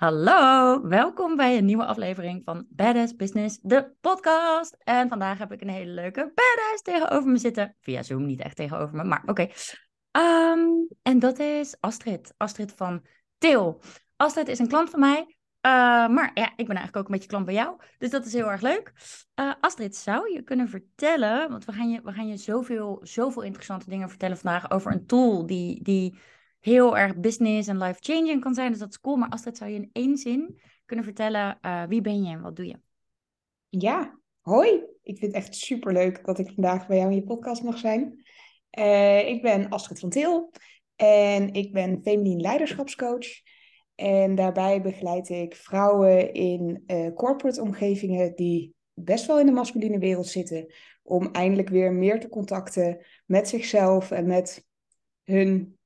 Hallo, welkom bij een nieuwe aflevering van Badass Business, de podcast. En vandaag heb ik een hele leuke badass tegenover me zitten. Via Zoom, niet echt tegenover me, maar oké. Ehm, en dat is Astrid, Astrid van Til. Astrid is een klant van mij, uh, maar ja, ik ben eigenlijk ook een beetje klant bij jou. Dus dat is heel erg leuk. Uh, Astrid, zou je kunnen vertellen, want we gaan je, we gaan je zoveel, zoveel interessante dingen vertellen vandaag over een tool die... die heel erg business en life-changing kan zijn. Dus dat is cool. Maar Astrid, zou je in één zin kunnen vertellen uh, wie ben je en wat doe je? Ja, hoi. Ik vind het echt superleuk dat ik vandaag bij jou in je podcast mag zijn. Uh, ik ben Astrid van Til en ik ben feminine leiderschapscoach. En daarbij begeleid ik vrouwen in uh, corporate omgevingen die best wel in de masculine wereld zitten, om eindelijk weer meer te contacten met zichzelf en met hun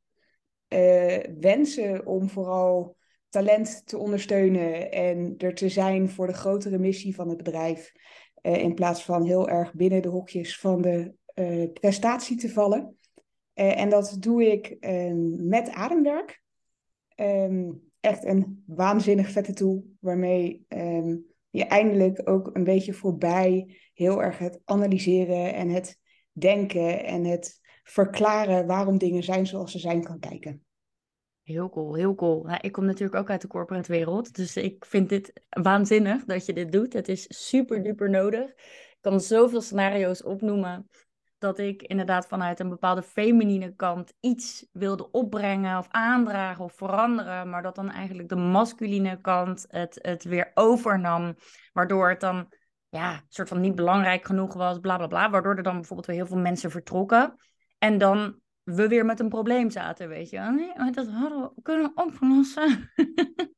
uh, wensen om vooral talent te ondersteunen en er te zijn voor de grotere missie van het bedrijf. Uh, in plaats van heel erg binnen de hokjes van de uh, prestatie te vallen. en dat doe ik ehm, met ademwerk. Um, echt een waanzinnig vette tool waarmee um, je eindelijk ook een beetje voorbij heel erg het analyseren en het denken en het verklaren waarom dingen zijn zoals ze zijn kan kijken. Heel cool, heel cool. Nou, ik kom natuurlijk ook uit de corporate wereld, dus ik vind dit waanzinnig dat je dit doet. Het is super duper nodig. Ik kan zoveel scenario's opnoemen dat ik inderdaad vanuit een bepaalde feminine kant iets wilde opbrengen of aandragen of veranderen, maar dat dan eigenlijk de masculine kant het, het weer overnam, waardoor het dan ja, soort van niet belangrijk genoeg was, bla bla bla, waardoor er dan bijvoorbeeld weer heel veel mensen vertrokken. En dan we weer met een probleem zaten, weet je. Nee, dat hadden we kunnen oplossen.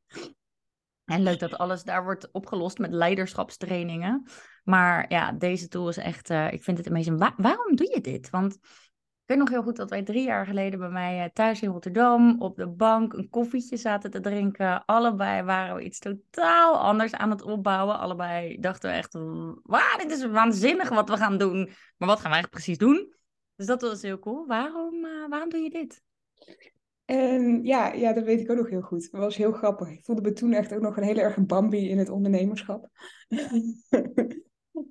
en leuk dat alles daar wordt opgelost met leiderschapstrainingen. Maar ja, deze tool is echt, uh, ik vind het amazing. Wa waarom doe je dit? Want ik weet nog heel goed dat wij drie jaar geleden bij mij uh, thuis in Rotterdam op de bank een koffietje zaten te drinken. Allebei waren we iets totaal anders aan het opbouwen. Allebei dachten we echt, wauw, dit is waanzinnig wat we gaan doen. Maar wat gaan eigenlijk precies doen? Dus dat was heel cool. Waarom, uh, waarom doe je dit? Um, ja, ja, dat weet ik ook nog heel goed. Dat was heel grappig. Ik voelde me toen echt ook nog een hele erg Bambi in het ondernemerschap.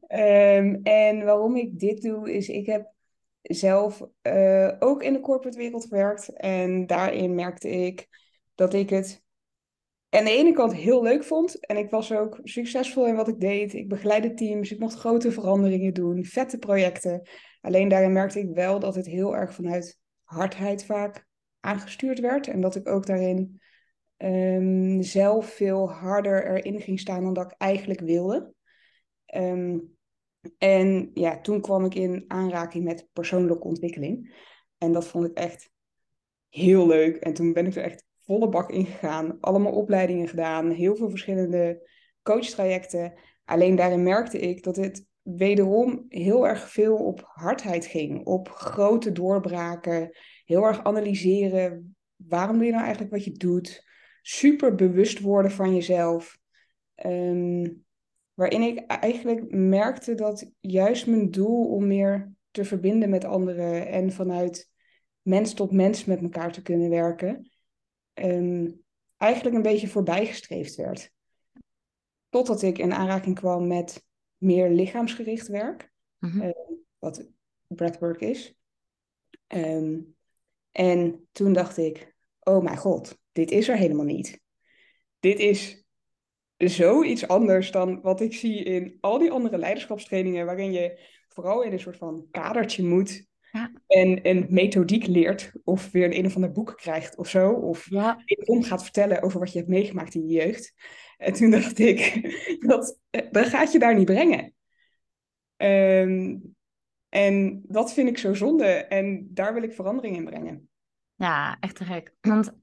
um, en waarom ik dit doe, is ik heb zelf uh, ook in de corporate wereld gewerkt. En daarin merkte ik dat ik het aan de ene kant heel leuk vond. En ik was ook succesvol in wat ik deed. Ik begeleidde teams, ik mocht grote veranderingen doen, vette projecten. Alleen daarin merkte ik wel dat het heel erg vanuit hardheid vaak aangestuurd werd. En dat ik ook daarin um, zelf veel harder erin ging staan dan dat ik eigenlijk wilde. Um, en ja, toen kwam ik in aanraking met persoonlijke ontwikkeling. En dat vond ik echt heel leuk. En toen ben ik er echt volle bak in gegaan. Allemaal opleidingen gedaan. Heel veel verschillende coachtrajecten. Alleen daarin merkte ik dat het wederom heel erg veel op hardheid ging. Op grote doorbraken. Heel erg analyseren. Waarom doe je nou eigenlijk wat je doet? Super bewust worden van jezelf. Um, waarin ik eigenlijk merkte dat juist mijn doel om meer te verbinden met anderen en vanuit mens tot mens met elkaar te kunnen werken, um, eigenlijk een beetje voorbijgestreefd werd. Totdat ik in aanraking kwam met meer lichaamsgericht werk, mm-hmm. uh, wat breathwork is. Um, en toen dacht ik, oh mijn god, dit is er helemaal niet. Dit is zoiets anders dan wat ik zie in al die andere leiderschapstrainingen, waarin je vooral in een soort van kadertje moet. En een methodiek leert, of weer een een of ander boek krijgt of zo, of ja. om gaat vertellen over wat je hebt meegemaakt in je jeugd. En toen dacht ik, dat, dat gaat je daar niet brengen. Um, en dat vind ik zo zonde en daar wil ik verandering in brengen. Ja, echt te gek. Want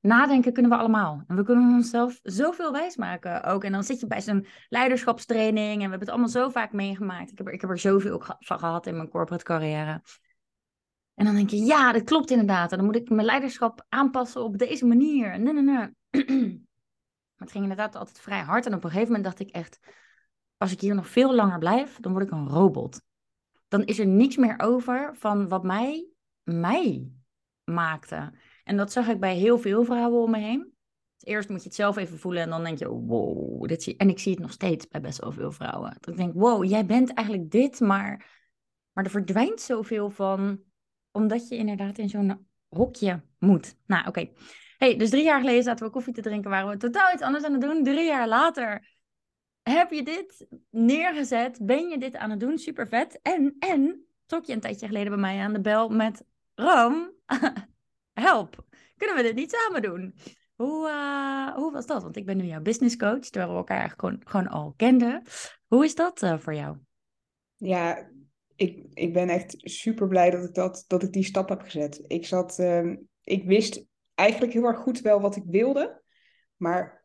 nadenken kunnen we allemaal. En we kunnen onszelf zoveel wijsmaken ook. En dan zit je bij zo'n leiderschapstraining en we hebben het allemaal zo vaak meegemaakt. Ik heb er, ik heb er zoveel van gehad in mijn corporate carrière. En dan denk je, ja, dat klopt inderdaad. En dan moet ik mijn leiderschap aanpassen op deze manier. Nee, nee, nee. Maar het ging inderdaad altijd vrij hard. En op een gegeven moment dacht ik echt, als ik hier nog veel langer blijf, dan word ik een robot. Dan is er niks meer over van wat mij, mij maakte. En dat zag ik bij heel veel vrouwen om me heen. Eerst moet je het zelf even voelen en dan denk je, wow, dit zie En ik zie het nog steeds bij best wel veel vrouwen. Ik denk, wow, jij bent eigenlijk dit, maar, maar er verdwijnt zoveel van, omdat je inderdaad in zo'n hokje moet. Nou, oké. Hey, dus drie jaar geleden zaten we koffie te drinken, waren we totaal iets anders aan het doen. Drie jaar later heb je dit neergezet, ben je dit aan het doen, super vet. En, en trok je een tijdje geleden bij mij aan de bel met Ram, help, kunnen we dit niet samen doen? Hoe, uh, hoe was dat? Want ik ben nu jouw business coach, terwijl we elkaar eigenlijk gewoon, gewoon al kenden. Hoe is dat uh, voor jou? Ja, ik, ik ben echt super blij dat ik, dat, dat ik die stap heb gezet. Ik, zat, uh, ik wist eigenlijk heel erg goed wel wat ik wilde, maar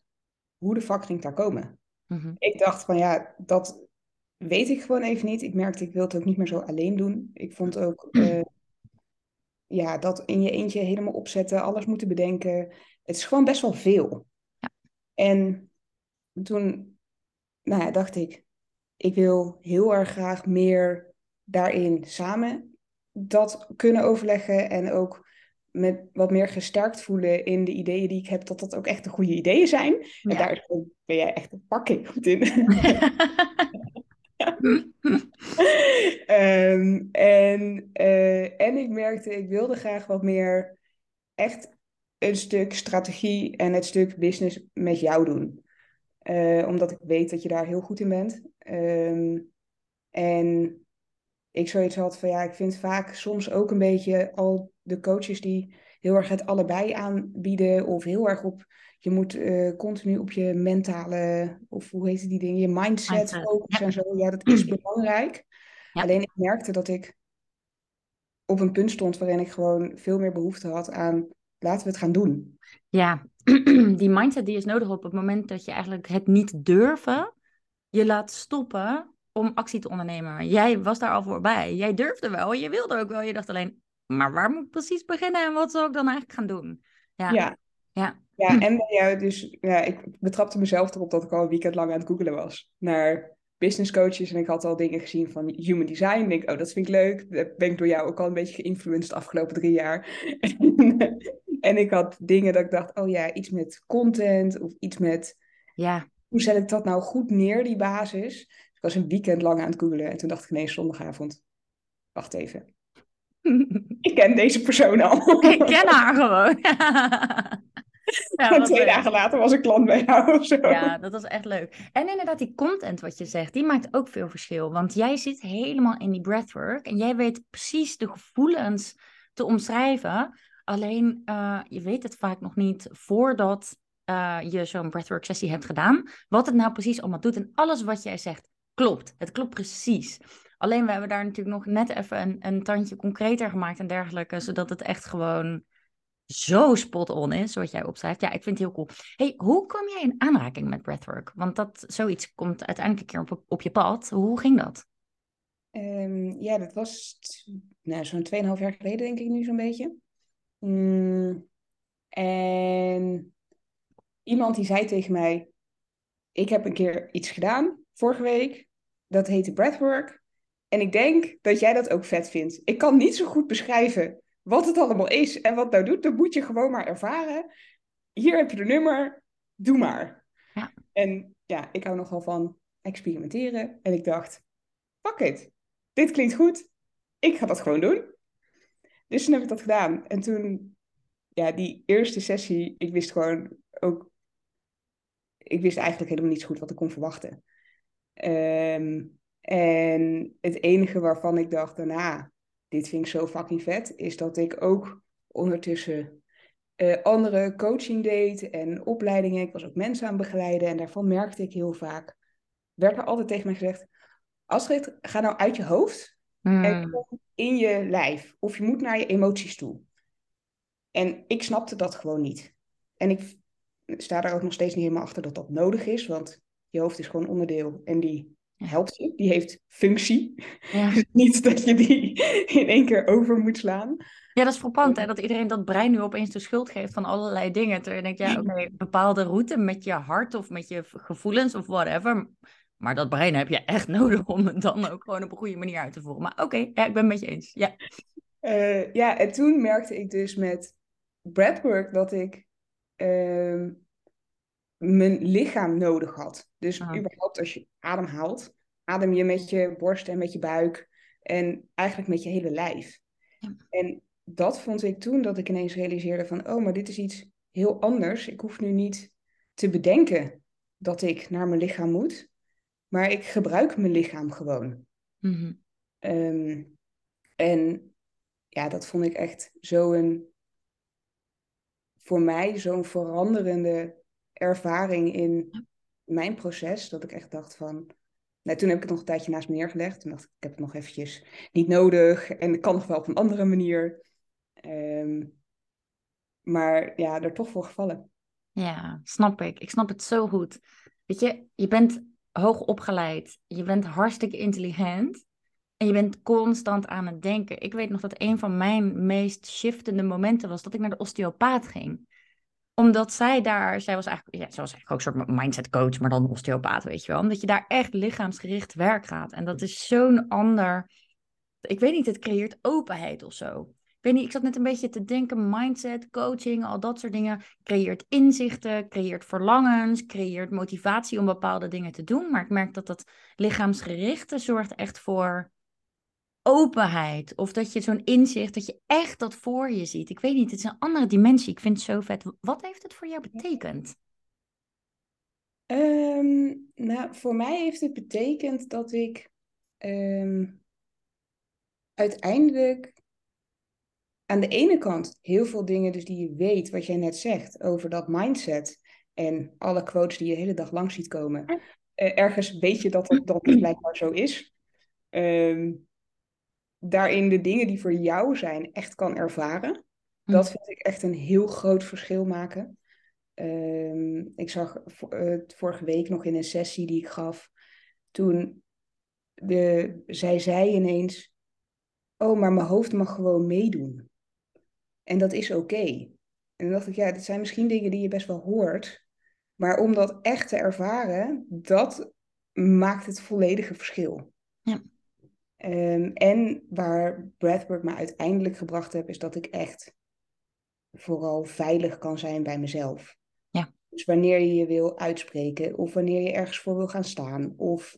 hoe de fuck ging daar komen? Mm-hmm. Ik dacht van ja, dat weet ik gewoon even niet. Ik merkte, ik wil het ook niet meer zo alleen doen. Ik vond ook uh, ja, dat in je eentje helemaal opzetten, alles moeten bedenken. Het is gewoon best wel veel. Ja. En toen nou ja, dacht ik, ik wil heel erg graag meer daarin samen dat kunnen overleggen en ook met wat meer gesterkt voelen in de ideeën die ik heb, dat dat ook echt de goede ideeën zijn. En daar ben jij echt een pakking goed in. um, en, uh, en ik merkte, ik wilde graag wat meer echt een stuk strategie en het stuk business met jou doen. Uh, omdat ik weet dat je daar heel goed in bent. Um, en ik zoiets had van ja, ik vind vaak soms ook een beetje al de coaches die heel erg het allebei aanbieden of heel erg op je moet uh, continu op je mentale, of hoe heet die dingen, je mindset, focussen en zo. Ja, dat is belangrijk. Alleen ik merkte dat ik op een punt stond waarin ik gewoon veel meer behoefte had aan laten we het gaan doen. Ja, die mindset die is nodig op het moment dat je eigenlijk het niet durven je laat stoppen om actie te ondernemen. Jij was daar al voorbij. Jij durfde wel, je wilde ook wel. Je dacht alleen, maar waar moet ik precies beginnen en wat zou ik dan eigenlijk gaan doen? Ja. ja. ja. Ja, en ja, dus ja, ik betrapte mezelf erop dat ik al een weekend lang aan het googelen was naar business coaches. En ik had al dingen gezien van human design. Ik denk, oh, dat vind ik leuk. Dat ben ik door jou ook al een beetje geïnfluenced de afgelopen drie jaar. en ik had dingen dat ik dacht, oh ja, iets met content of iets met... Ja. Hoe zet ik dat nou goed neer, die basis? Ik was een weekend lang aan het googelen. En toen dacht ik ineens zondagavond, wacht even. ik ken deze persoon al. ik ken haar gewoon. Ja, twee dagen later was ik klant bij jou of zo. Ja, dat was echt leuk. En inderdaad, die content wat je zegt, die maakt ook veel verschil. Want jij zit helemaal in die breathwork en jij weet precies de gevoelens te omschrijven. Alleen, uh, je weet het vaak nog niet voordat uh, je zo'n breathwork sessie hebt gedaan. Wat het nou precies allemaal doet. En alles wat jij zegt, klopt. Het klopt precies. Alleen we hebben daar natuurlijk nog net even een, een tandje concreter gemaakt en dergelijke. Zodat het echt gewoon zo spot on is, zoals jij opschrijft. Ja, ik vind het heel cool. Hey, hoe kwam jij in aanraking met breathwork? Want dat, zoiets komt uiteindelijk een keer op, op je pad. Hoe ging dat? Um, ja, dat was nou, zo'n 2,5 jaar geleden, denk ik nu zo'n beetje. Mm, en iemand die zei tegen mij: Ik heb een keer iets gedaan vorige week. Dat heette breathwork. En ik denk dat jij dat ook vet vindt. Ik kan niet zo goed beschrijven wat het allemaal is en wat nou doet, dan moet je gewoon maar ervaren. Hier heb je de nummer, doe maar. Ja. En ja, ik hou nogal van experimenteren. En ik dacht, fuck it, dit klinkt goed. Ik ga dat gewoon doen. Dus toen heb ik dat gedaan. En toen, ja, die eerste sessie, ik wist gewoon ook... Ik wist eigenlijk helemaal niet zo goed wat ik kon verwachten. Ehm, en het enige waarvan ik dacht daarna, dit vind ik zo fucking vet, is dat ik ook ondertussen uh, andere coaching deed en opleidingen. Ik was ook mensen aan het begeleiden en daarvan merkte ik heel vaak, werd er altijd tegen mij gezegd, Astrid, ga nou uit je hoofd en hmm. kom in je lijf. Of je moet naar je emoties toe. En ik snapte dat gewoon niet. En ik sta er ook nog steeds niet helemaal achter dat dat nodig is, want je hoofd is gewoon onderdeel en die helpt je. Die heeft functie. Ja. niet dat je die in één keer over moet slaan. Ja, dat is frappant, hè? Dat iedereen dat brein nu opeens de schuld geeft van allerlei dingen. Terwijl je denkt, ja, oké, bepaalde route met je hart of met je gevoelens of whatever. Maar dat brein heb je echt nodig om het dan ook gewoon op een goede manier uit te voeren. Maar oké, ja, ik ben het met je eens. Ja. Uh, ja, en toen merkte ik dus met breathwork dat ik... Uh, mijn lichaam nodig had. Dus Ah. überhaupt als je ademhaalt, adem je met je borst en met je buik en eigenlijk met je hele lijf. Ja. En dat vond ik toen dat ik ineens realiseerde van, oh, maar dit is iets heel anders. Ik hoef nu niet te bedenken dat ik naar mijn lichaam moet, maar ik gebruik mijn lichaam gewoon. Mhm. Ehm, en ja, dat vond ik echt zo'n, voor mij zo'n veranderende ervaring in mijn proces, dat ik echt dacht van, nou, toen heb ik het nog een tijdje naast me neergelegd. Toen dacht ik, ik heb het nog eventjes niet nodig en ik kan nog wel op een andere manier. Ehm, maar ja, er toch voor gevallen. Ja, snap ik. Ik snap het zo goed. Weet je, je bent hoog opgeleid, je bent hartstikke intelligent en je bent constant aan het denken. Ik weet nog dat een van mijn meest shiftende momenten was dat ik naar de osteopaat ging. Omdat zij daar, zij was eigenlijk, ja, zij was eigenlijk ook een soort mindset coach, maar dan osteopaat, weet je wel. Omdat je daar echt lichaamsgericht werk gaat. En dat is zo'n ander, ik weet niet, het creëert openheid of zo. Ik weet niet, ik zat net een beetje te denken, mindset, coaching, al dat soort dingen. Creëert inzichten, creëert verlangens, creëert motivatie om bepaalde dingen te doen. Maar ik merk dat dat lichaamsgerichte zorgt echt voor openheid. Of dat je zo'n inzicht, dat je echt dat voor je ziet. Ik weet niet, het is een andere dimensie. Ik vind het zo vet. Wat heeft het voor jou betekend? Ehm, nou, voor mij heeft het betekend dat ik ehm, uiteindelijk aan de ene kant heel veel dingen dus die je weet, wat jij net zegt, over dat mindset en alle quotes die je de hele dag lang ziet komen. Eh, ergens weet je dat dat, dat dus blijkbaar zo is. Ehm, daarin de dingen die voor jou zijn echt kan ervaren. Dat vind ik echt een heel groot verschil maken. Ehm, ik zag eh, vorige week nog in een sessie die ik gaf, toen de, zij zei ineens, oh, maar mijn hoofd mag gewoon meedoen. En dat is oké. En dan dacht ik, ja, dit zijn misschien dingen die je best wel hoort, maar om dat echt te ervaren, dat maakt het volledige verschil. Ja. Ehm, en waar breathwork me uiteindelijk gebracht heeft, is dat ik echt vooral veilig kan zijn bij mezelf. Ja. Dus wanneer je je wil uitspreken, of wanneer je ergens voor wil gaan staan, of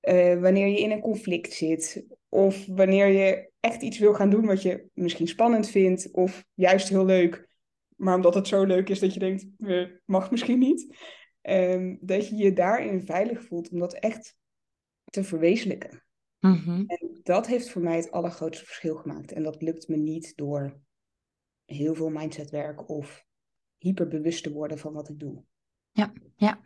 eh, wanneer je in een conflict zit, of wanneer je echt iets wil gaan doen wat je misschien spannend vindt, of juist heel leuk, maar omdat het zo leuk is dat je denkt, eh, mag misschien niet, Ehm, dat je je daarin veilig voelt om dat echt te verwezenlijken. Mhm. En dat heeft voor mij het allergrootste verschil gemaakt. En dat lukt me niet door heel veel mindsetwerk of hyperbewust te worden van wat ik doe. Ja, ja,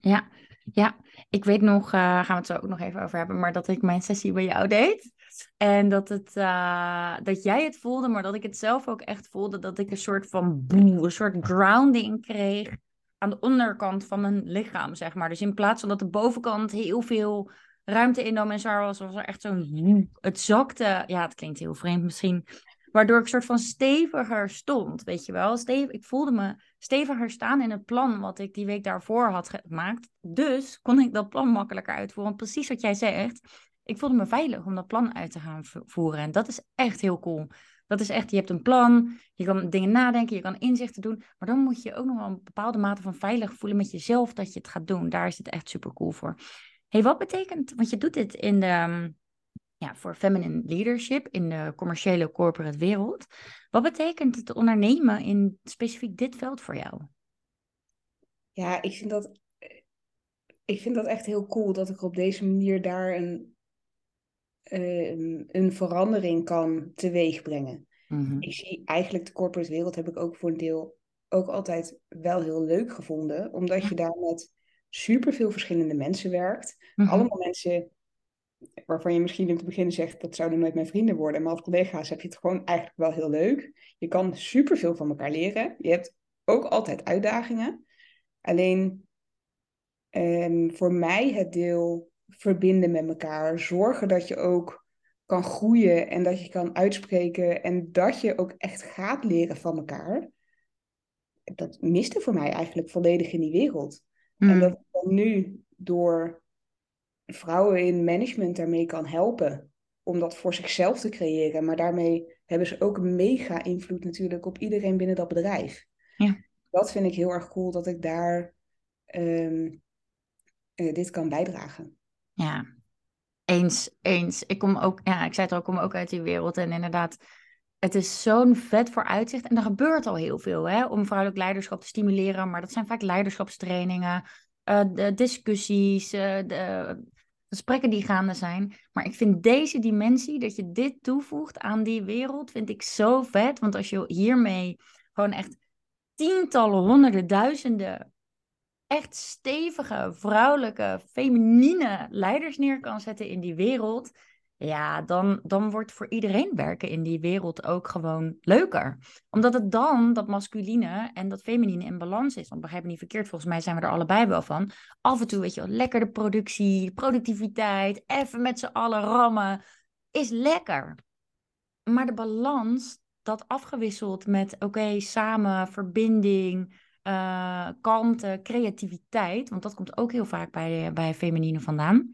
ja. Ja, ik weet nog, eh, gaan we het zo ook nog even over hebben, maar dat ik mijn sessie bij jou deed. En dat, het, eh, dat jij het voelde, maar dat ik het zelf ook echt voelde. Dat ik een soort van boe, een soort grounding kreeg aan de onderkant van mijn lichaam, zeg maar. Dus in plaats van dat de bovenkant heel veel ruimte innam en zwaar was, was er echt zo'n... Het zakte, ja, het klinkt heel vreemd misschien, waardoor ik soort van steviger stond, weet je wel. Stevig, ik voelde me steviger staan in het plan wat ik die week daarvoor had gemaakt. Dus kon ik dat plan makkelijker uitvoeren. Want precies wat jij zegt, ik voelde me veilig om dat plan uit te gaan voeren. En dat is echt heel cool. Dat is echt, je hebt een plan, je kan dingen nadenken, je kan inzichten doen. Maar dan moet je ook nog wel een bepaalde mate van veilig voelen met jezelf dat je het gaat doen. Daar is het echt super cool voor. Hey, wat betekent, want je doet dit in de, ja, voor feminine leadership in de commerciële corporate wereld. Wat betekent het ondernemen in specifiek dit veld voor jou? Ja, ik vind dat, ik vind dat echt heel cool dat ik op deze manier daar een, um, een verandering kan teweegbrengen. Mhm. Ik zie eigenlijk de corporate wereld heb ik ook voor een deel ook altijd wel heel leuk gevonden, omdat je daar met superveel verschillende mensen werkt. Mhm. Allemaal mensen waarvan je misschien in het begin zegt, dat zouden nooit mijn vrienden worden. Maar als collega's heb je het gewoon eigenlijk wel heel leuk. Je kan superveel van elkaar leren. Je hebt ook altijd uitdagingen. Alleen ehm, voor mij het deel verbinden met elkaar. Zorgen dat je ook kan groeien en dat je kan uitspreken. En dat je ook echt gaat leren van elkaar. Dat miste voor mij eigenlijk volledig in die wereld. En dat ik dan nu door vrouwen in management daarmee kan helpen. Om dat voor zichzelf te creëren. Maar daarmee hebben ze ook mega invloed natuurlijk op iedereen binnen dat bedrijf. Ja. dat vind ik heel erg cool dat ik daar ehm, eh, dit kan bijdragen. Ja, eens, eens. Ik kom ook, ja, ik zei het al, ik kom ook uit die wereld. En inderdaad, het is zo'n vet vooruitzicht. En er gebeurt al heel veel hè, om vrouwelijk leiderschap te stimuleren. Maar dat zijn vaak leiderschapstrainingen, uh, de discussies, uh, de gesprekken die gaande zijn. Maar ik vind deze dimensie, dat je dit toevoegt aan die wereld, vind ik zo vet. Want als je hiermee gewoon echt tientallen, honderden, duizenden echt stevige, vrouwelijke, feminine leiders neer kan zetten in die wereld, ja, dan, dan wordt voor iedereen werken in die wereld ook gewoon leuker. Omdat het dan dat masculine en dat feminine in balans is. Want begrijp me niet verkeerd, volgens mij zijn we er allebei wel van. Af en toe, weet je wel, lekker de productie, productiviteit, even met z'n allen rammen, is lekker. Maar de balans, dat afgewisseld met, oké, samen, verbinding, uh, kalmte, creativiteit. Want dat komt ook heel vaak bij, bij feminine vandaan.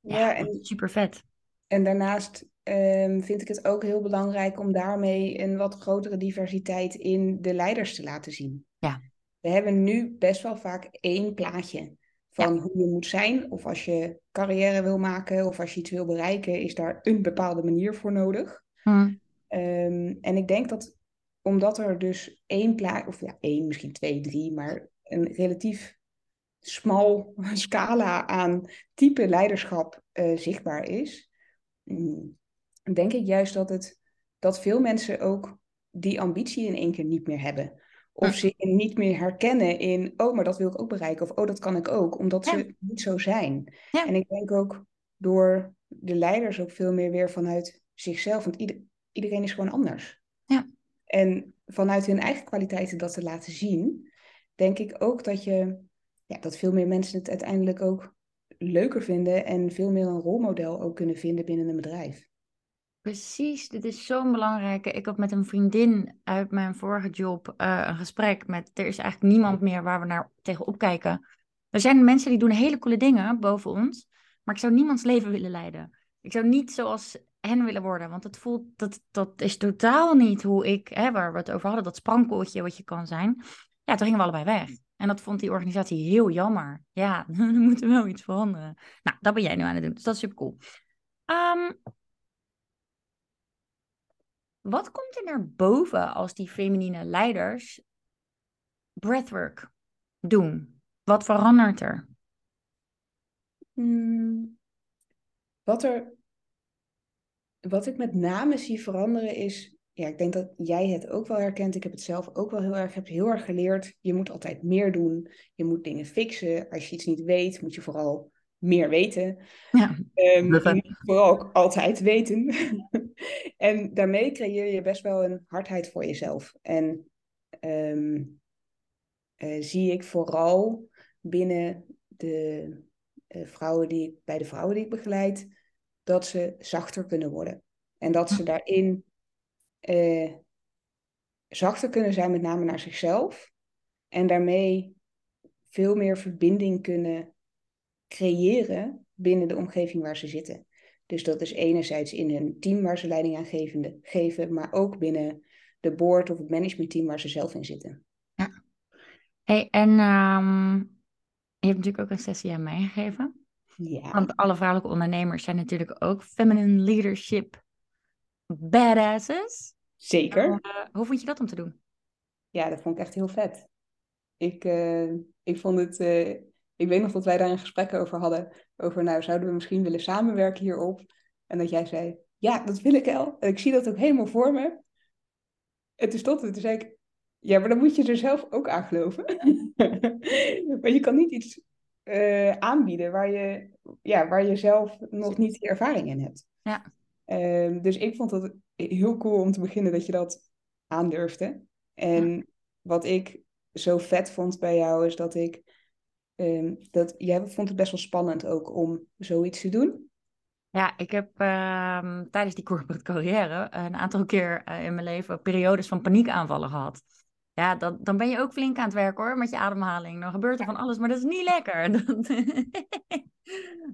Ja, ja en super vet. En daarnaast um, vind ik het ook heel belangrijk om daarmee een wat grotere diversiteit in de leiders te laten zien. Ja. We hebben nu best wel vaak één plaatje van hoe je moet zijn. Of als je carrière wil maken of als je iets wil bereiken, is daar een bepaalde manier voor nodig. Hmm. Um, en ik denk dat omdat er dus één plaatje, of ja, één, misschien twee, drie, maar een relatief smal scala aan type leiderschap uh, zichtbaar is, denk ik juist dat, het, dat veel mensen ook die ambitie in één keer niet meer hebben. Of ze niet meer herkennen in, oh, maar dat wil ik ook bereiken. Of, oh, dat kan ik ook. Omdat ze niet zo zijn. Ja. En ik denk ook door de leiders ook veel meer weer vanuit zichzelf. Want ieder, iedereen is gewoon anders. Ja. En vanuit hun eigen kwaliteiten dat te laten zien, denk ik ook dat, je, ja, dat veel meer mensen het uiteindelijk ook leuker vinden en veel meer een rolmodel ook kunnen vinden binnen een bedrijf. Precies, dit is zo'n belangrijke. Ik had met een vriendin uit mijn vorige job uh, een gesprek met. Er is eigenlijk niemand meer waar we naar tegenop kijken. Er zijn mensen die doen hele coole dingen boven ons, maar ik zou niemands leven willen leiden. Ik zou niet zoals hen willen worden, want het voelt dat dat is totaal niet hoe ik, hè, waar we het over hadden, dat sprankeltje wat je kan zijn. Ja, toen gingen we allebei weg. En dat vond die organisatie heel jammer. Ja, er moet wel iets veranderen. Nou, dat ben jij nu aan het doen, dus dat is super cool. Um, wat komt er naar boven als die feminine leiders breathwork doen? Wat verandert er? Hmm. Wat er. Wat ik met name zie veranderen is. Ja, ik denk dat jij het ook wel herkent. Ik heb het zelf ook wel heel erg, heb heel erg geleerd. Je moet altijd meer doen. Je moet dingen fixen. Als je iets niet weet, moet je vooral meer weten. Ja, um, je moet vooral ook altijd weten. en daarmee creëer je best wel een hardheid voor jezelf. En um, uh, zie ik vooral binnen de uh, vrouwen die bij de vrouwen die ik begeleid, dat ze zachter kunnen worden. En dat ze daarin uh, zachter kunnen zijn, met name naar zichzelf. En daarmee veel meer verbinding kunnen creëren binnen de omgeving waar ze zitten. Dus dat is enerzijds in hun team waar ze leiding aan geven, geven maar ook binnen de board of het managementteam waar ze zelf in zitten. Ja. Hey, en um, je hebt natuurlijk ook een sessie aan mij gegeven. Ja. Want alle vrouwelijke ondernemers zijn natuurlijk ook feminine leadership badasses. Zeker. Uh, hoe vond je dat om te doen? Ja, dat vond ik echt heel vet. Ik, uh, ik vond het uh, ik weet nog dat wij daar een gesprek over hadden. Over, nou, zouden we misschien willen samenwerken hierop? En dat jij zei, ja, dat wil ik wel. En ik zie dat ook helemaal voor me. En toen stond het, toen zei ik, ja, maar dan moet je er zelf ook aan geloven. maar je kan niet iets aanbieden waar je, ja, waar je zelf nog niet die ervaring in hebt. Ja. Uh, dus ik vond het heel cool om te beginnen dat je dat aandurfde. En ja. wat ik zo vet vond bij jou is dat ik Um, dat, jij vond het best wel spannend ook om zoiets te doen. Ja, ik heb uh, tijdens die corporate carrière een aantal keer uh, in mijn leven periodes van paniekaanvallen gehad. Ja, dan, dan ben je ook flink aan het werk hoor, met je ademhaling. Dan gebeurt er van alles, maar dat is niet lekker.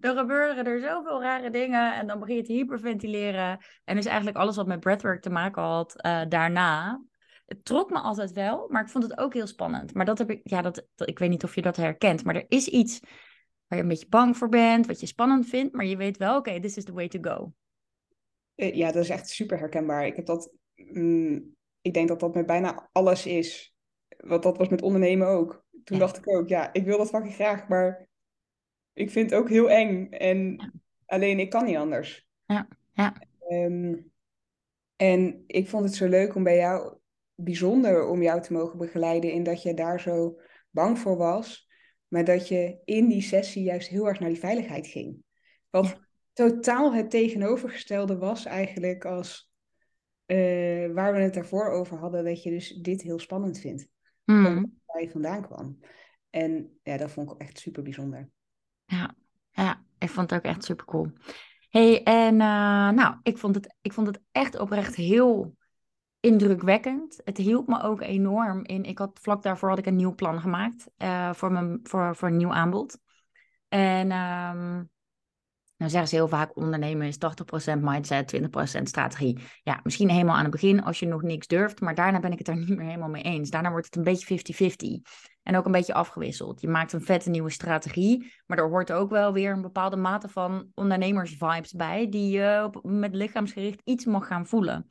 dan gebeuren er zoveel rare dingen en dan begin je te hyperventileren. En is eigenlijk alles wat met breathwork te maken had uh, daarna, het trok me altijd wel, maar ik vond het ook heel spannend. Maar dat heb ik, ja, dat, ik weet niet of je dat herkent, maar er is iets waar je een beetje bang voor bent, wat je spannend vindt, maar je weet wel, oké, this is the way to go. Eh, ja, dat is echt super herkenbaar. Ik heb dat, mm, ik denk dat dat met bijna alles is. Want dat was met ondernemen ook. Toen dacht ik ook, ja, ik wil dat fucking graag, maar ik vind het ook heel eng. En alleen ik kan niet anders. Ja, ja. Ehm, en ik vond het zo leuk om bij jou, bijzonder om jou te mogen begeleiden in dat je daar zo bang voor was, maar dat je in die sessie juist heel erg naar die veiligheid ging. Wat totaal het tegenovergestelde was eigenlijk als uh, waar we het daarvoor over hadden, dat je dus dit heel spannend vindt. Mm. Waar je vandaan kwam. En ja, dat vond ik echt super bijzonder. Ja, ja ik vond het ook echt super cool hey, en uh, nou, ik vond, het, ik vond het echt oprecht heel indrukwekkend. Het hielp me ook enorm in. Ik had vlak daarvoor had ik een nieuw plan gemaakt uh, voor, mijn, voor, voor een nieuw aanbod. En um, nou zeggen ze heel vaak, ondernemen is 80% mindset, 20% strategie. Ja, misschien helemaal aan het begin als je nog niks durft, maar daarna ben ik het er niet meer helemaal mee eens. Daarna wordt het een beetje 50-50 en ook een beetje afgewisseld. Je maakt een vette nieuwe strategie, maar er hoort ook wel weer een bepaalde mate van ondernemersvibes bij, die je op, met lichaamsgericht iets mag gaan voelen.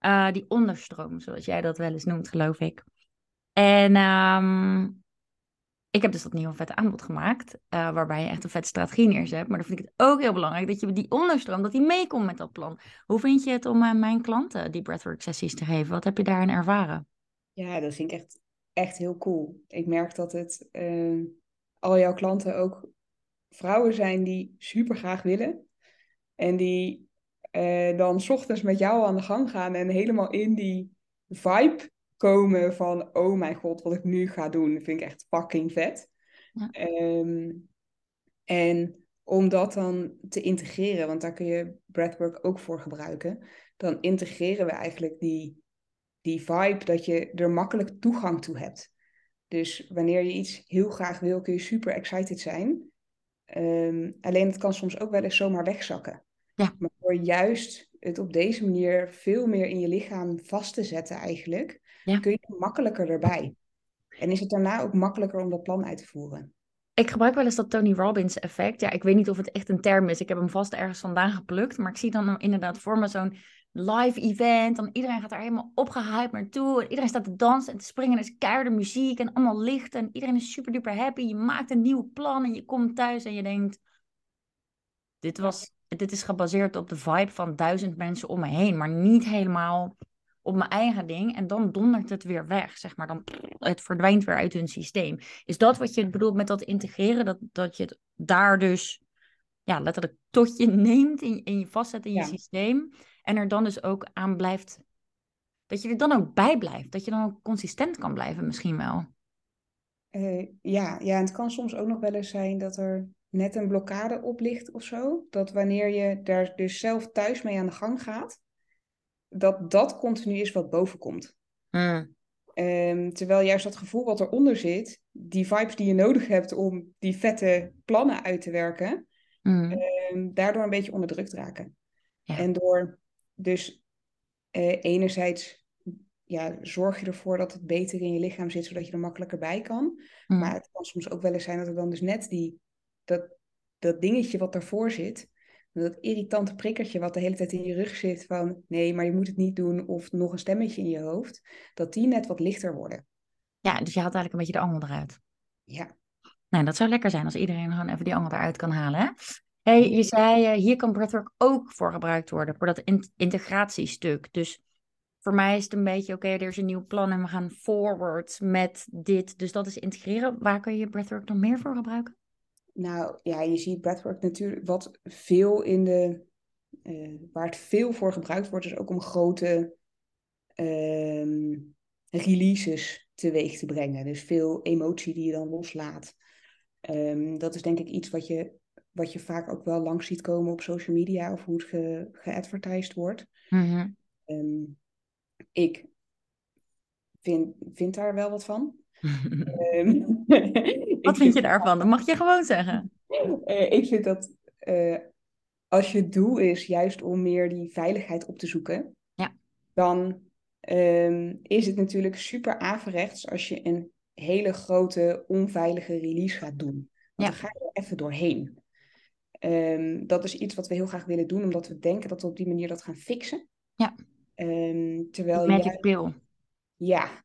Uh, die onderstroom, zoals jij dat wel eens noemt, geloof ik. En um, ik heb dus dat nieuwe vette aanbod gemaakt, uh, waarbij je echt een vette strategie neerzet. Maar dan vind ik het ook heel belangrijk dat je die onderstroom, dat die meekomt met dat plan. Hoe vind je het om aan mijn klanten die breathwork sessies te geven? Wat heb je daarin ervaren? Ja, dat vind ik echt, echt heel cool. Ik merk dat het uh, al jouw klanten ook vrouwen zijn die super graag willen. En die dan s ochtends met jou aan de gang gaan en helemaal in die vibe komen van, oh mijn god, wat ik nu ga doen, vind ik echt fucking vet. Ja. Ehm, en om dat dan te integreren, want daar kun je breathwork ook voor gebruiken, dan integreren we eigenlijk die, die vibe dat je er makkelijk toegang toe hebt. Dus wanneer je iets heel graag wil, kun je super excited zijn. Ehm, alleen het kan soms ook wel eens zomaar wegzakken. Ja. Maar door juist het op deze manier veel meer in je lichaam vast te zetten eigenlijk, ja. kun je makkelijker erbij. En is het daarna ook makkelijker om dat plan uit te voeren? Ik gebruik wel eens dat Tony Robbins effect. Ja, ik weet niet of het echt een term is. Ik heb hem vast ergens vandaan geplukt. Maar ik zie dan inderdaad voor me zo'n live event. Dan iedereen gaat daar helemaal opgehyped naartoe. Iedereen staat te dansen en te springen. Er is keiharde muziek en allemaal licht. En iedereen is super duper happy. Je maakt een nieuw plan en je komt thuis en je denkt... Dit, was, dit is gebaseerd op de vibe van duizend mensen om me heen. Maar niet helemaal op mijn eigen ding en dan dondert het weer weg, zeg maar. Dan het verdwijnt weer uit hun systeem. Is dat wat je bedoelt met dat integreren? Dat, dat je het daar dus ja, letterlijk tot je neemt in, in je vastzet in je systeem en er dan dus ook aan blijft, dat je er dan ook bij blijft. Dat je dan ook consistent kan blijven misschien wel. Uh, ja, ja, en het kan soms ook nog wel eens zijn dat er net een blokkade op ligt of zo. Dat wanneer je daar dus zelf thuis mee aan de gang gaat, dat dat continu is wat boven komt. Hmm. Ehm, terwijl juist dat gevoel wat eronder zit, die vibes die je nodig hebt om die vette plannen uit te werken, hmm. Ehm, daardoor een beetje onderdrukt raken. Ja. En door dus uh, enerzijds ja, zorg je ervoor dat het beter in je lichaam zit, zodat je er makkelijker bij kan. Hmm. Maar het kan soms ook wel eens zijn dat er dan dus net die, dat, dat dingetje wat daarvoor zit, dat irritante prikkertje wat de hele tijd in je rug zit van nee, maar je moet het niet doen of nog een stemmetje in je hoofd, dat die net wat lichter worden. Ja, dus je haalt eigenlijk een beetje de angel eruit. Ja. Nou, dat zou lekker zijn als iedereen gewoon even die angel eruit kan halen. Hè? Hey, je zei, uh, hier kan breathwork ook voor gebruikt worden, voor dat integratiestuk. Dus voor mij is het een beetje, oké, er is een nieuw plan en we gaan forward met dit. Dus dat is integreren. Waar kun je breathwork nog meer voor gebruiken? Nou ja, je ziet breathwork natuurlijk wat veel in de. Uh, waar het veel voor gebruikt wordt, is ook om grote uh, releases teweeg te brengen. Dus veel emotie die je dan loslaat. Um, dat is denk ik iets wat je, wat je vaak ook wel langs ziet komen op social media of hoe het ge, geadvertised wordt. Mm um, ik vind, vind daar wel wat van. Um, Wat vind je daarvan? Dat mag je gewoon zeggen. Uh, ik vind dat uh, als je doel is juist om meer die veiligheid op te zoeken, ja. dan ehm, is het natuurlijk super averechts als je een hele grote onveilige release gaat doen. Want dan ga je er even doorheen. Ehm, dat is iets wat we heel graag willen doen, omdat we denken dat we op die manier dat gaan fixen. Ja. Um, terwijl Magic juist, pill. Ja.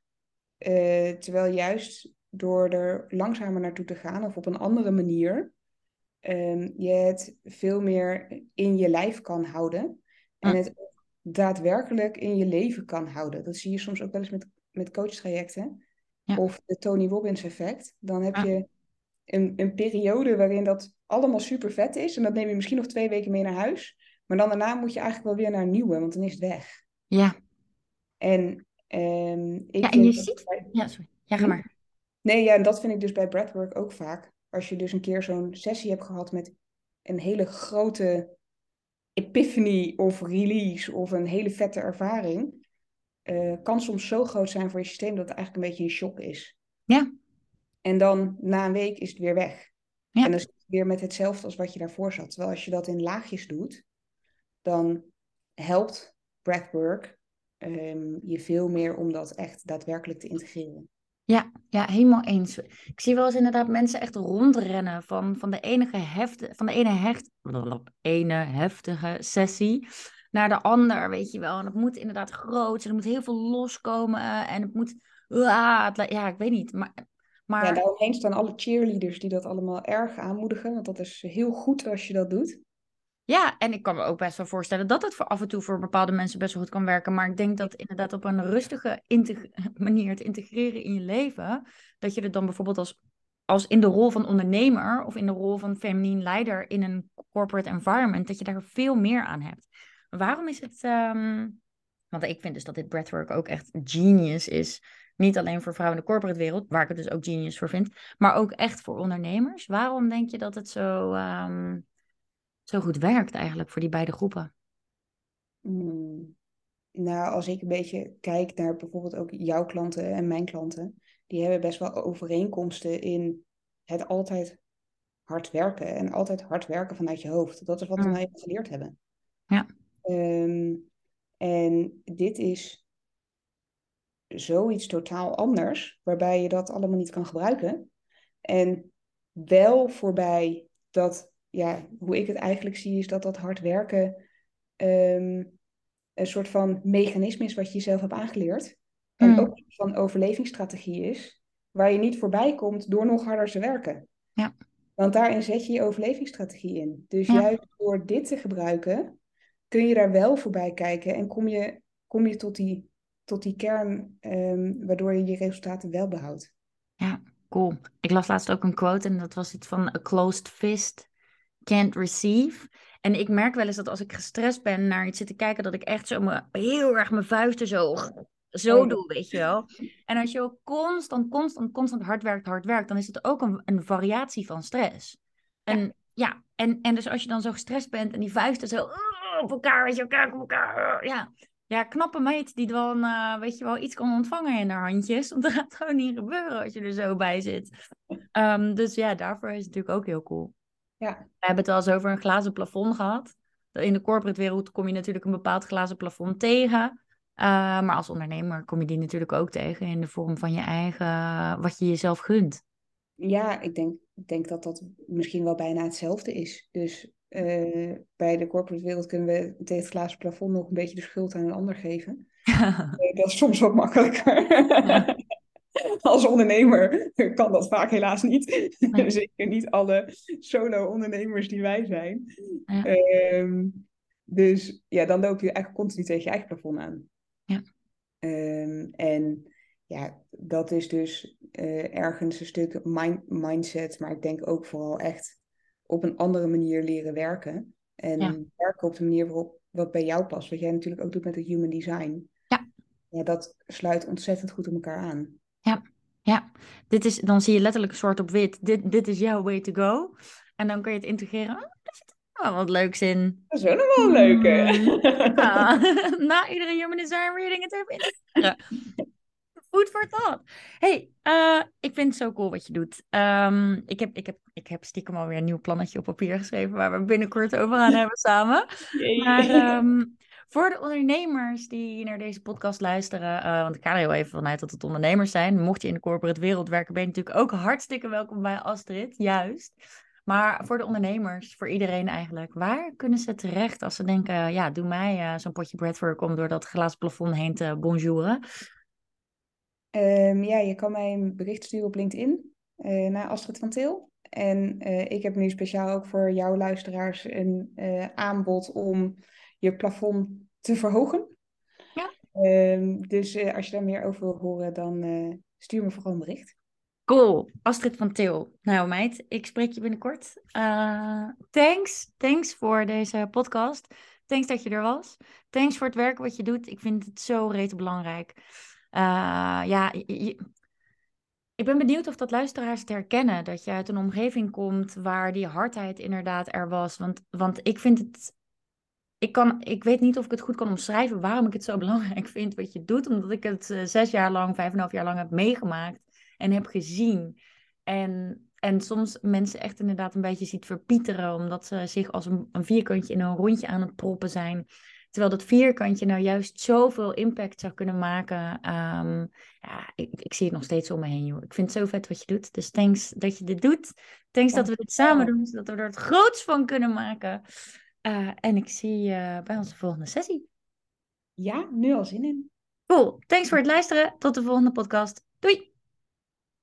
Uh, terwijl juist door er langzamer naartoe te gaan of op een andere manier, um, je het veel meer in je lijf kan houden. En het daadwerkelijk in je leven kan houden. Dat zie je soms ook wel eens met, met coachtrajecten. Ja. Of de Tony Robbins effect. Dan heb je een, een periode waarin dat allemaal super vet is. En dat neem je misschien nog twee weken mee naar huis. Maar dan daarna moet je eigenlijk wel weer naar een nieuwe, want dan is het weg. Ja. En, um, ik ja, en je ziet... Ja, sorry. Ja, ga hm? maar. Nee, ja, en dat vind ik dus bij breathwork ook vaak. Als je dus een keer zo'n sessie hebt gehad met een hele grote epiphany of release of een hele vette ervaring, uh, kan soms zo groot zijn voor je systeem dat het eigenlijk een beetje een shock is. Ja. En dan na een week is het weer weg. Ja. En dan is het weer met hetzelfde als wat je daarvoor zat. Terwijl als je dat in laagjes doet, dan helpt breathwork um, je veel meer om dat echt daadwerkelijk te integreren. Ja, ja, helemaal eens. Ik zie wel eens inderdaad mensen echt rondrennen van, van de enige hefte, van de ene hecht, ene heftige sessie naar de ander, weet je wel. En het moet inderdaad groot zijn, er moet heel veel loskomen en het moet, ja, ik weet niet. Maar, maar... Ja, daaromheen staan alle cheerleaders die dat allemaal erg aanmoedigen, want dat is heel goed als je dat doet. Ja, en ik kan me ook best wel voorstellen dat het voor af en toe voor bepaalde mensen best wel goed kan werken. Maar ik denk dat inderdaad op een rustige manier te integreren in je leven, dat je het dan bijvoorbeeld als, als in de rol van ondernemer of in de rol van feminine leider in een corporate environment, dat je daar veel meer aan hebt. Waarom is het, um... want ik vind dus dat dit breathwork ook echt genius is. Niet alleen voor vrouwen in de corporate wereld, waar ik het dus ook genius voor vind, maar ook echt voor ondernemers. Waarom denk je dat het zo... Um zo goed werkt eigenlijk voor die beide groepen? Hmm. Nou, als ik een beetje kijk naar bijvoorbeeld ook jouw klanten en mijn klanten, die hebben best wel overeenkomsten in het altijd hard werken en altijd hard werken vanuit je hoofd. Dat is wat we mm. geleerd hebben. Ja. Ehm, en dit is zoiets totaal anders, waarbij je dat allemaal niet kan gebruiken. En wel voorbij dat ja, hoe ik het eigenlijk zie, is dat dat hard werken ehm, een soort van mechanisme is wat je jezelf hebt aangeleerd. En hmm. ook van overlevingsstrategie is, waar je niet voorbij komt door nog harder te werken. Ja. Want daarin zet je je overlevingsstrategie in. Dus juist door dit te gebruiken, kun je daar wel voorbij kijken en kom je, kom je tot, die, tot die kern, um, waardoor je je resultaten wel behoudt. Ja, cool. Ik las laatst ook een quote en dat was iets van a closed fist can't receive. En ik merk wel eens dat als ik gestrest ben naar iets zitten kijken, dat ik echt zo me, heel erg mijn vuisten zo, zo oh. doe, weet je wel. En als je ook constant, constant, constant hard werkt, hard werkt, dan is het ook een, een variatie van stress. En ja, ja en, en dus als je dan zo gestrest bent en die vuisten zo uh, op elkaar, weet je, elkaar op elkaar, uh, ja. Ja, knappe meid die dan, uh, weet je wel, iets kan ontvangen in haar handjes. Want dat gaat gewoon niet gebeuren als je er zo bij zit. Um, dus ja, daarvoor is het natuurlijk ook heel cool. Ja. We hebben het al eens over een glazen plafond gehad. In de corporate wereld kom je natuurlijk een bepaald glazen plafond tegen. Uh, maar als ondernemer kom je die natuurlijk ook tegen in de vorm van je eigen, wat je jezelf gunt. Ja, ik denk, ik denk dat dat misschien wel bijna hetzelfde is. Dus uh, bij de corporate wereld kunnen we tegen het glazen plafond nog een beetje de schuld aan een ander geven. uh, dat is soms wat makkelijker. Ja. als ondernemer kan dat vaak helaas niet. Zeker niet alle solo-ondernemers die wij zijn. Ehm, dus ja, dan loop je eigenlijk continu tegen je eigen plafond aan. Ja. Ehm, en ja, dat is dus uh, ergens een stuk mind mindset, maar ik denk ook vooral echt op een andere manier leren werken. En werken op de manier waarop wat bij jou past. Wat jij natuurlijk ook doet met het human design. Ja. Ja, dat sluit ontzettend goed op elkaar aan. Ja, ja. Dit is, dan zie je letterlijk zwart op wit. Dit, dit is jouw way to go. En dan kun je het integreren. Oh, daar zit wel wat leuks in. Dat is wel nog wel een leuke. Mm, ja. Na iedere human design reading het even integreren. Food for thought. Hey, uh, ik vind het zo cool wat je doet. Um, ik, heb, ik, heb, ik heb stiekem alweer een nieuw plannetje op papier geschreven waar we binnenkort over gaan hebben samen. Maar um, Voor de ondernemers die naar deze podcast luisteren, uh, want ik ga er heel even vanuit dat het ondernemers zijn. Mocht je in de corporate wereld werken, ben je natuurlijk ook hartstikke welkom bij Astrid, juist. Maar voor de ondernemers, voor iedereen eigenlijk, waar kunnen ze terecht als ze denken, ja, doe mij uh, zo'n potje breadwork om door dat glazen plafond heen te bonjouren? Um, ja, je kan mij een bericht sturen op LinkedIn uh, naar Astrid van Til. En ik heb nu speciaal ook voor jouw luisteraars een aanbod om je plafond te verhogen. Ja. Um, dus als je daar meer over wil horen, dan stuur me vooral een bericht. Cool, Astrid van Til. Nou meid, ik spreek je binnenkort. Uh, thanks, thanks voor deze podcast. Thanks dat je er was. Thanks voor het werk wat je doet. Ik vind het zo rete belangrijk. Ja, ik ben benieuwd of dat luisteraars het herkennen. Dat je uit een omgeving komt waar die hardheid inderdaad er was. Want, want ik vind het ik, kan, ik weet niet of ik het goed kan omschrijven waarom ik het zo belangrijk vind wat je doet. Omdat ik het uh, zes jaar lang, vijf en een half jaar lang heb meegemaakt en heb gezien. En, en soms mensen echt inderdaad een beetje ziet verpieteren, omdat ze zich als een, een vierkantje in een rondje aan het proppen zijn. Terwijl dat vierkantje nou juist zoveel impact zou kunnen maken. Um, ja, ik, ik, zie het nog steeds om me heen, joh. Ik vind het zo vet wat je doet. Dus thanks dat je dit doet. Thanks dat we dit samen doen, zodat we er het groots van kunnen maken. Uh, en ik zie je bij onze volgende sessie. Ja, nu al zin in. Cool. Thanks voor het luisteren. Tot de volgende podcast. Doei!